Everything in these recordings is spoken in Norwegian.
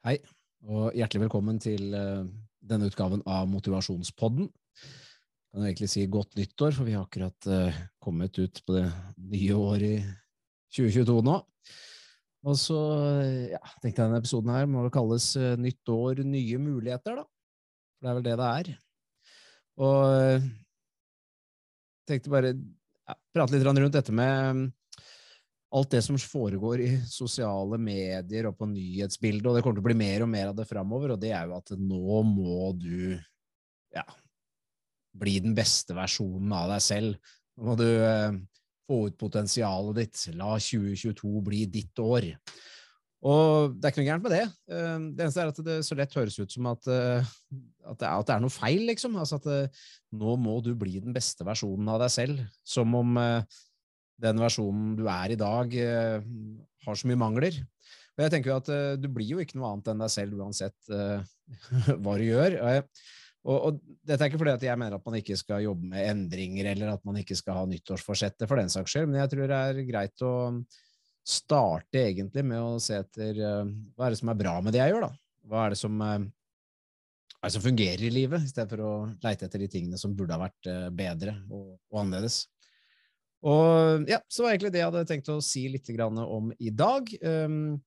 Hei, og hjertelig velkommen til uh, denne utgaven av Motivasjonspodden. Jeg kan egentlig si godt nyttår, for vi har akkurat uh, kommet ut på det nye året i 2022 nå. Og så uh, ja, tenkte jeg denne episoden her må kalles Nytt år, nye muligheter, da. For det er vel det det er. Og tenkte bare ja, prate litt rundt dette med alt det som foregår i sosiale medier og på nyhetsbildet, og det kommer til å bli mer og mer av det framover, og det er jo at nå må du ja, bli den beste versjonen av deg selv. Nå må du eh, få ut potensialet ditt. La 2022 bli ditt år. Og det er ikke noe gærent med det. Eh, det eneste er at det så lett høres ut som at, eh, at, det, er, at det, er, noe feil, liksom. Altså at eh, nå må du bli den beste versjonen av deg selv. Som om den versjonen du er i dag, eh, har så mye mangler. Og jeg tenker jo at eh, du blir jo ikke noe annet enn deg selv uansett eh, hva du gjør. Og, og, dette er ikke fordi at jeg mener at man ikke skal jobbe med endringer, eller at man ikke skal ha nyttårsforsettet for den saks skyld, men jeg tror det er greit å starte egentlig med å se etter hva er det som er bra med det jeg gjør, da. Hva er det som, er det som fungerer i livet, i stedet for å leite etter de tingene som burde ha vært bedre og, og annerledes. Og ja, så var egentlig det jeg hadde tenkt å si litt om i dag. Um,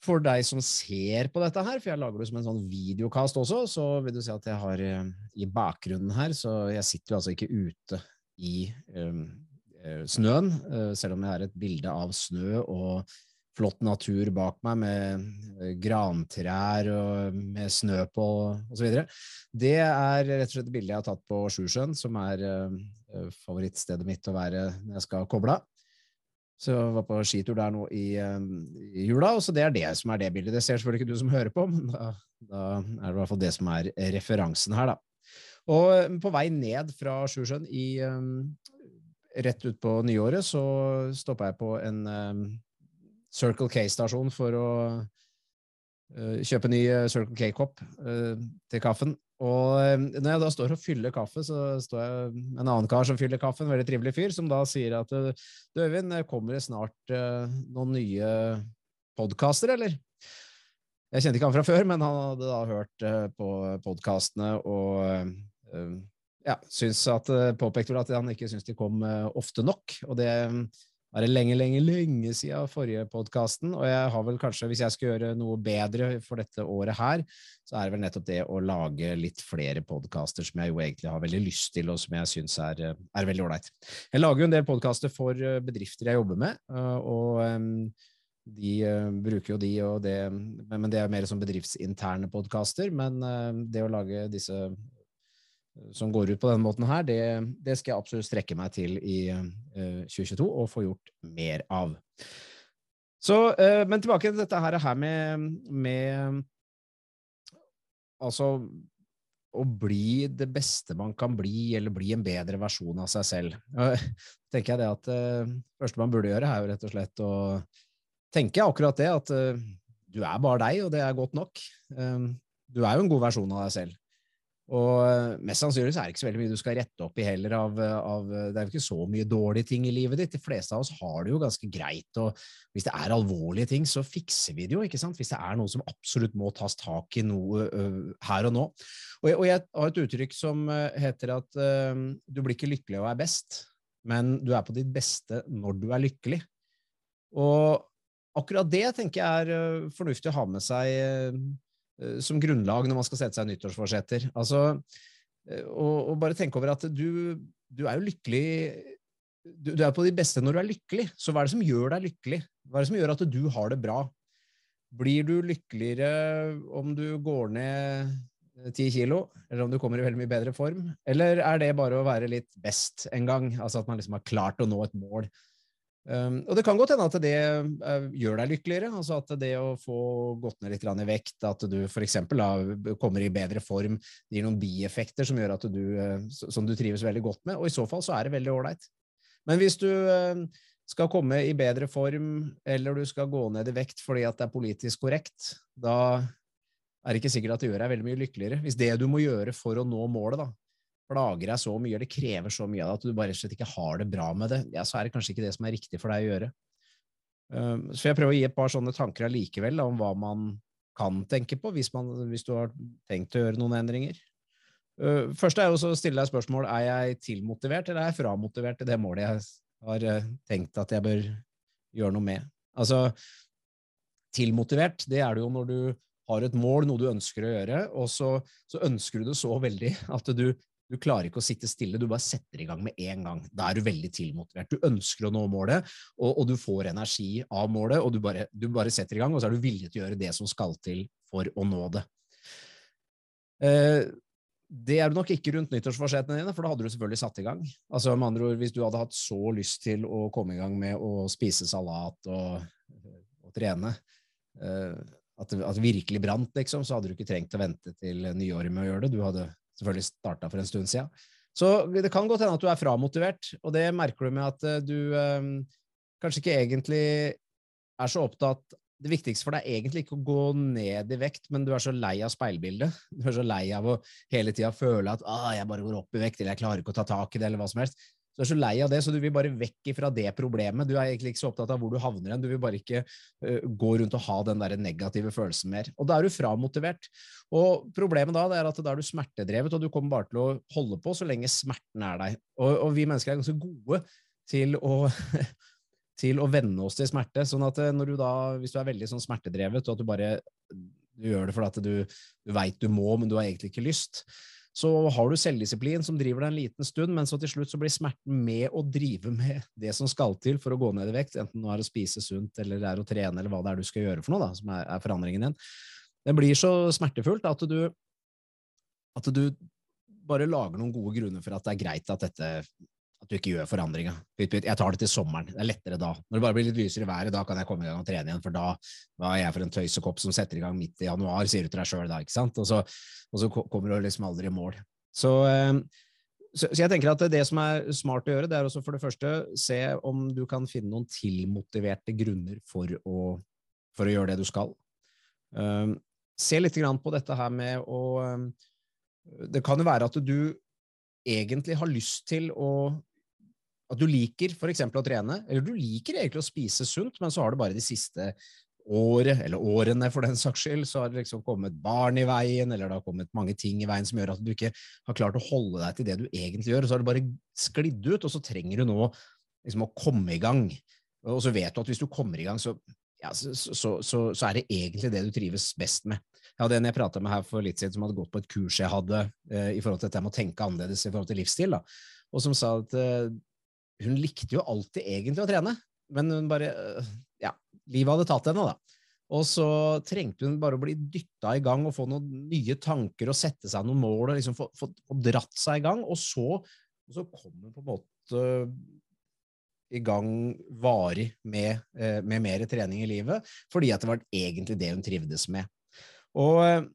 for deg som ser på dette her, for jeg lager det som en sånn videokast også, så vil du se at jeg har uh, i bakgrunnen her, så jeg sitter jo altså ikke ute i um, snøen, uh, selv om jeg har et bilde av snø og flott natur bak meg med eh, grantrær og med snø på osv. Det er rett og slett et bilde jeg har tatt på Sjusjøen, som er favorittstedet mitt å være når jeg skal koble av. Så jeg var på skitur der nå i, um, i, jula, og så det er det som er det bildet. Det ser selvfølgelig ikke du som hører på, men da, da er det i hvert fall det som er referansen her, da. Og på vei ned fra Sjusjøen i rett utpå nyåret så stoppa jeg på en Circle K-stasjon for å kjøpe ny Circle K-kopp til kaffen. Og når jeg da står og fyller kaffe, så står jeg med en annen kar som fyller kaffe, en veldig trivelig fyr, som da sier at du, Øyvind, kommer det snart noen nye podkaster, eller? Jeg kjente ikke han fra før, men han hadde da hørt på podkastene og ja, syns at påpekte vel at han ikke syntes de kom ofte nok. Og det er det lenge, lenge, lenge siden forrige podkasten, og jeg har vel kanskje, hvis jeg skal gjøre noe bedre for dette året her, så er det vel nettopp det å lage litt flere podkaster som jeg jo egentlig har veldig lyst til, og som jeg syns er, er, veldig ålreit. Jeg lager jo en del podkaster for eh, bedrifter jeg jobber med, eh, og de uh, bruker jo de, og det, men det er mer som bedriftsinterne podkaster. Men det å lage disse som går ut på denne måten her, det, det skal jeg absolutt strekke meg til i uh, eh, 2022 og få gjort mer av. Så, uh, men tilbake til dette her, med, med Altså å bli det beste man kan bli, eller bli en bedre versjon av seg selv. Tenker jeg det at uh, første man burde gjøre, er jo rett og slett å tenke akkurat det, at du er bare deg, og det er godt nok. du er jo en god versjon av deg selv. Og eh, mest sannsynlig så er det ikke så veldig mye du skal rette opp i heller av, av, Det er jo ikke så mye dårlige ting i livet ditt. De fleste av oss har det jo ganske greit, og hvis det er alvorlige ting, så fikser vi det jo, ikke sant? Hvis det er noe som absolutt må tas tak i noe uh, her og nå. Og jeg, og jeg, har et uttrykk som heter at uh, du blir ikke lykkelig og er best, men du er på ditt beste når du er lykkelig. Og akkurat det tenker jeg er uh, fornuftig å ha med seg Eh, som grunnlag når man skal sette seg nyttårsforsetter. Altså, eh, og, og, bare tenke over at du, du er jo lykkelig du, du, er på de beste når du er lykkelig. Så hva er det som gjør deg lykkelig? Hva er det som gjør at du har det bra? Blir du lykkeligere om du går ned ti kilo, eller om du kommer i veldig mye bedre form? Eller er det bare å være litt best en gang? Altså at man liksom har klart å nå et mål Um, og det kan godt hende at det uh, gjør deg lykkeligere. altså At det å få gått ned litt i vekt, at du f.eks. kommer i bedre form, det gir noen bieffekter som gjør at du, uh, som du trives veldig godt med. Og i så fall så er det veldig ålreit. Men hvis du uh, skal komme i bedre form, eller du skal gå ned i vekt fordi at det er politisk korrekt, da er det ikke sikkert at det gjør deg veldig mye lykkeligere. Hvis det du må gjøre for å nå målet, da, plager deg så mye, eller krever så mye av deg at du bare slett ikke har det bra med det, ja, så er det kanskje ikke det som er riktig for deg å gjøre. Um, så jeg prøver å gi et par sånne tanker allikevel om hva man kan tenke på hvis, man, hvis du har tenkt å gjøre noen endringer. Uh, først er jo å stille deg spørsmål er jeg tilmotivert eller er jeg framotivert til det målet jeg har uh, tenkt at jeg bør gjøre noe med. Altså, tilmotivert, det er det jo når du har et mål, noe du ønsker å gjøre, og så, så ønsker du det så veldig at du, du klarer ikke å sitte stille, du bare setter i gang med en gang. Da er du veldig tilmotivert. Du ønsker å nå målet, og, og du får energi av målet, og du bare, du bare, setter i gang, og så er du villig til å gjøre det som skal til for å nå det. Eh, det er du nok ikke rundt nyttårsforsettene dine, for da hadde du selvfølgelig satt i gang. Altså med andre ord, Hvis du hadde hatt så lyst til å komme i gang med å spise salat og, og trene, eh, at det, at det virkelig brant, liksom, så hadde du ikke trengt å vente til nyåret med å gjøre det. Du hadde selvfølgelig starta for en stund siden. Så det kan godt hende at du er framotivert, og det merker du med at eh, du eh, kanskje ikke egentlig er så opptatt Det viktigste for deg er egentlig ikke å gå ned i vekt, men du er så lei av speilbildet. Du er så lei av å hele tida føle at ah, 'jeg bare går opp i vekt', eller 'jeg klarer ikke å ta tak i det', eller hva som helst. Du er så lei av det, så du vil bare vekk fra det problemet. Du er egentlig ikke så opptatt av hvor du havner hen. Du vil bare ikke uh, gå rundt og ha den der negative følelsen mer. Og da er du framotivert. Og problemet da er at da er du smertedrevet, og du kommer bare til å holde på så lenge smerten er deg. Og, og vi mennesker er ganske gode til å til å venne oss til smerte. sånn at du da, hvis du er veldig sånn smertedrevet, og at du bare du gjør det fordi at du, du veit du må, men du har egentlig ikke lyst, så har du selvdisiplin som driver deg en liten stund, men så til slutt så blir smerten med å drive med det som skal til for å gå ned i vekt, enten det er å spise sunt eller det er å trene eller hva det er du skal gjøre for noe, da, som er, er forandringen din. Det blir så smertefullt at du, at du bare lager noen gode grunner for at det er greit at dette at du ikke gjør forandringa. Jeg tar det til sommeren. Det er lettere da. Når det bare blir litt lysere i været, da kan jeg komme i gang og trene igjen, for da, hva er jeg for en tøysekopp som setter i gang midt i januar, sier du til deg sjøl da, ikke sant? Og så, og så, kommer du liksom aldri i mål. Så, eh, så, så, jeg tenker at det som er smart å gjøre, det er også for det første se om du kan finne noen tilmotiverte grunner for å, for å gjøre det du skal. Um, se litt på dette her med å um, Det kan jo være at du egentlig har lyst til å at du liker f.eks. å trene, eller du liker egentlig å spise sunt, men så har du bare de siste året, eller årene for den saks skyld, så har det liksom kommet barn i veien, eller det har kommet mange ting i veien som gjør at du ikke har klart å holde deg til det du egentlig gjør, og så har det bare sklidd ut, og så trenger du nå liksom å komme i gang. Og så vet du at hvis du kommer i gang, så, ja, så, så, så, er det egentlig det du trives best med. Jeg hadde en jeg prata med her for litt siden, som hadde gått på et kurs jeg hadde eh, i forhold til dette med å tenke annerledes i forhold til livsstil, da, og som sa at eh, hun likte jo alltid egentlig å trene, men hun bare Ja, livet hadde tatt henne, da. Og så trengte hun bare å bli dytta i gang og få noen nye tanker og sette seg noen mål og liksom få, få, og dratt seg i gang. Og så, og så kom hun på en måte i gang varig med, øh, med, mer trening i livet, fordi at det var egentlig det hun trivdes med. Og,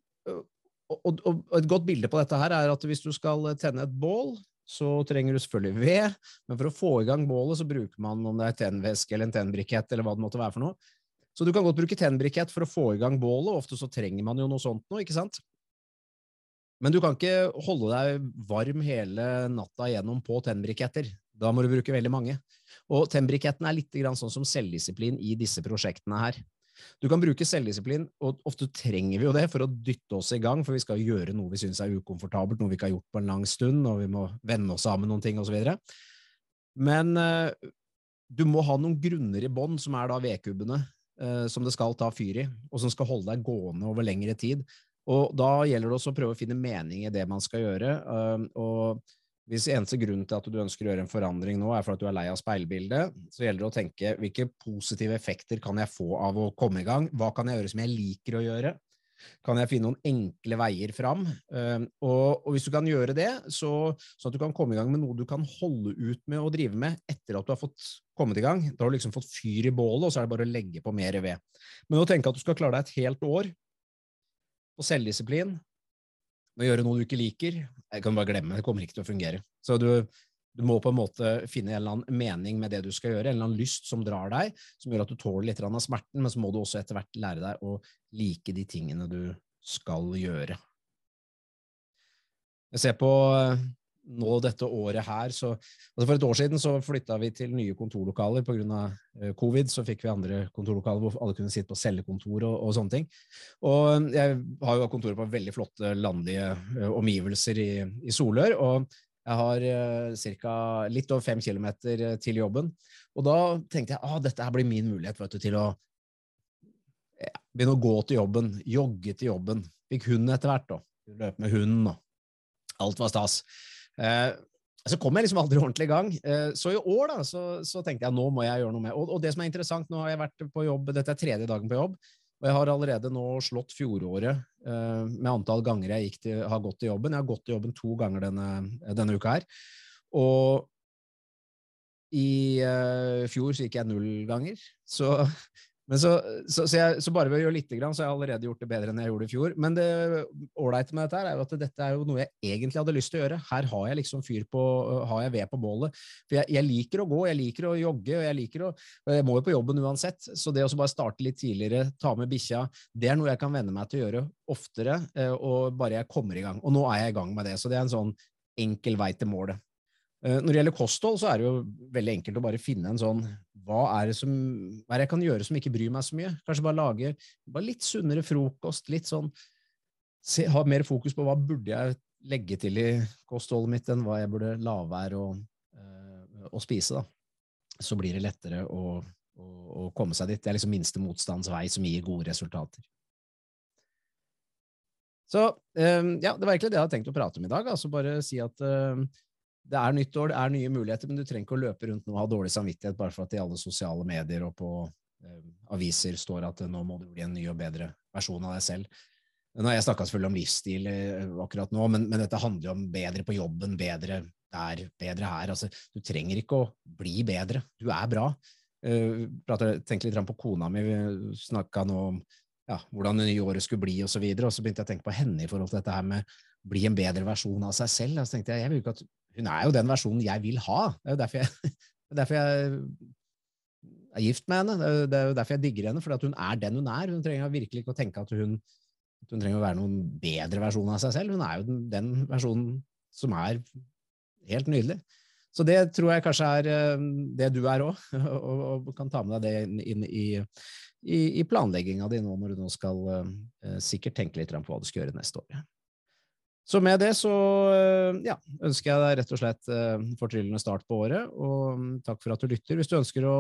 og et godt bilde på dette her er at hvis du skal tenne et bål, så trenger du selvfølgelig ved, men for å få i gang bålet, så bruker man om det er tennvæske eller en tennbrikett, eller hva det måtte være for noe. Så du kan godt bruke tennbrikett for å få i gang bålet, ofte så trenger man jo noe sånt nå, ikke sant? Men du kan ikke holde deg varm hele natta gjennom på tennbriketter. Da må du bruke veldig mange. Og tennbriketten er litt sånn som selvdisiplin i disse prosjektene her. Du kan bruke selvdisiplin, og ofte trenger vi jo det for å dytte oss i gang, for vi skal gjøre noe vi syns er ukomfortabelt, noe vi ikke har gjort på en lang stund, og vi må venne oss av med noen ting, osv. Men uh, du må ha noen grunner i bånn, som er da vedkubbene, uh, som det skal ta fyr i, og som skal holde deg gående over lengre tid. Og da gjelder det også å prøve å finne mening i det man skal gjøre. Uh, og hvis eneste grunn til at du ønsker å gjøre en forandring nå, er for at du er lei av speilbildet, så gjelder det å tenke hvilke positive effekter kan jeg få av å komme i gang? Hva kan jeg gjøre som jeg liker å gjøre? Kan jeg finne noen enkle veier fram? Uh, og, hvis du kan gjøre det, så, så, at du kan komme i gang med noe du kan holde ut med å drive med etter at du har fått kommet i gang, da har du liksom fått fyr i bålet, og så er det bare å legge på mer ved. Men å tenke at du skal klare deg et helt år på selvdisiplin, å gjøre noe du ikke liker, jeg kan bare glemme, det kommer ikke til å fungere. Så du, du, må på en måte finne en eller annen mening med det du skal gjøre, en eller annen lyst som drar deg, som gjør at du tåler litt av smerten, men så må du også etter hvert lære deg å like de tingene du skal gjøre. Jeg ser på nå dette året her så altså For et år siden så flytta vi til nye kontorlokaler pga. Eh, covid. Så fikk vi andre kontorlokaler hvor alle kunne sitte på cellekontor og, og sånne ting. Og jeg har jo kontoret på veldig flotte landlige uh, omgivelser i, i, Solør. og jeg har uh, ca. litt over fem kilometer til jobben. Og da tenkte jeg at ah, dette her blir min mulighet du, til å ja, begynne å gå til jobben, jogge til jobben. Fikk hund etter hvert, da. Løpe med hunden og alt var stas. Eh, så kom jeg liksom aldri ordentlig i gang. Eh, så i år da, så, så, tenkte jeg nå må jeg gjøre noe med. Og, og, det som er interessant, nå har jeg vært på jobb, dette er tredje dagen på jobb, og jeg har allerede nå slått fjoråret eh, med antall ganger jeg til, har gått til jobben. Jeg har gått til jobben to ganger denne, denne uka her. Og i uh, fjor så gikk jeg null ganger. Så men så, så, så, jeg, så, bare ved å gjøre lite grann, så har jeg allerede gjort det bedre enn jeg gjorde i fjor. Men det ålreite med dette er jo at dette er jo noe jeg egentlig hadde lyst til å gjøre. Her har jeg liksom fyr på, har jeg ved på bålet. For jeg, jeg, liker å gå, jeg liker å jogge, og jeg liker å Jeg må jo på jobben uansett. Så det å bare starte litt tidligere, ta med bikkja, det er noe jeg kan venne meg til å gjøre oftere, eh, og bare jeg kommer i gang. Og nå er jeg i gang med det. Så det er en sånn enkel vei til målet. Eh, når det gjelder kosthold, så er det jo veldig enkelt å bare finne en sånn Hva er det som hva er det jeg kan gjøre som ikke bryr meg så mye? Kanskje bare lage bare litt sunnere frokost, litt sånn se, Ha mer fokus på hva burde jeg legge til i kostholdet mitt, enn hva jeg burde la være å, å spise, da. Så blir det lettere å, å, å, komme seg dit. Det er liksom minste motstands vei som gir gode resultater. Så øh, ja, det var egentlig det jeg hadde tenkt å prate om i dag. altså Bare si at øh, det er nytt år, det er nye muligheter, men du trenger ikke å løpe rundt nå og ha dårlig samvittighet bare for at det i alle sosiale medier og på eh, aviser står at nå må du bli en ny og bedre versjon av deg selv. Nå har jeg snakka selvfølgelig om livsstil eh, akkurat nå, men, men, dette handler jo om bedre på jobben, bedre der, bedre her. Altså, du trenger ikke å bli bedre. Du er bra. Uh, tenker litt på kona mi, vi snakka nå om ja, hvordan det nye året skulle bli, og så og så begynte jeg å tenke på henne i forhold til dette her med bli en bedre versjon av seg selv. Og så tenkte jeg, jeg vil ikke at hun er jo den versjonen jeg vil ha. Det er jo derfor jeg, derfor jeg er gift med henne. Det er jo derfor jeg digger henne, fordi hun er den hun er. Hun trenger virkelig ikke å tenke at hun, at hun trenger å være noen bedre versjon av seg selv. Hun er jo den, den versjonen som er helt nydelig. Så det tror jeg kanskje er eh, det du er òg, og, og, kan ta med deg det inn i, i, i planlegginga di nå når du nå skal uh, sikkert tenke litt på hva du skal gjøre neste år. Så med det så eh, ja, ønsker jeg deg rett og slett fortryllende start på året, og mm, takk for at du lytter. Hvis du ønsker å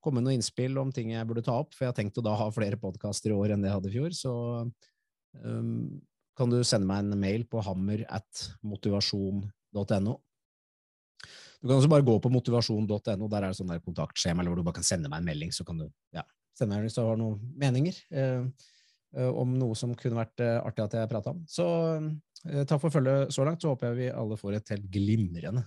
komme med noen innspill om ting jeg burde ta opp, for jeg har tenkt å da ha flere podkaster i år enn det jeg hadde i fjor, så um, kan du sende meg en mail på hammer at motivasjon.no. Du kan også bare gå på motivasjon.no, der er det sånn der kontaktskjema eller hvor du bare kan sende meg en melding, så kan du ja, sende meg hvis du har noen meninger uh, uh, om noe som kunne vært artig at jeg prata om. Så Eh, takk for følget så langt, så håper jeg vi alle får et helt glimrende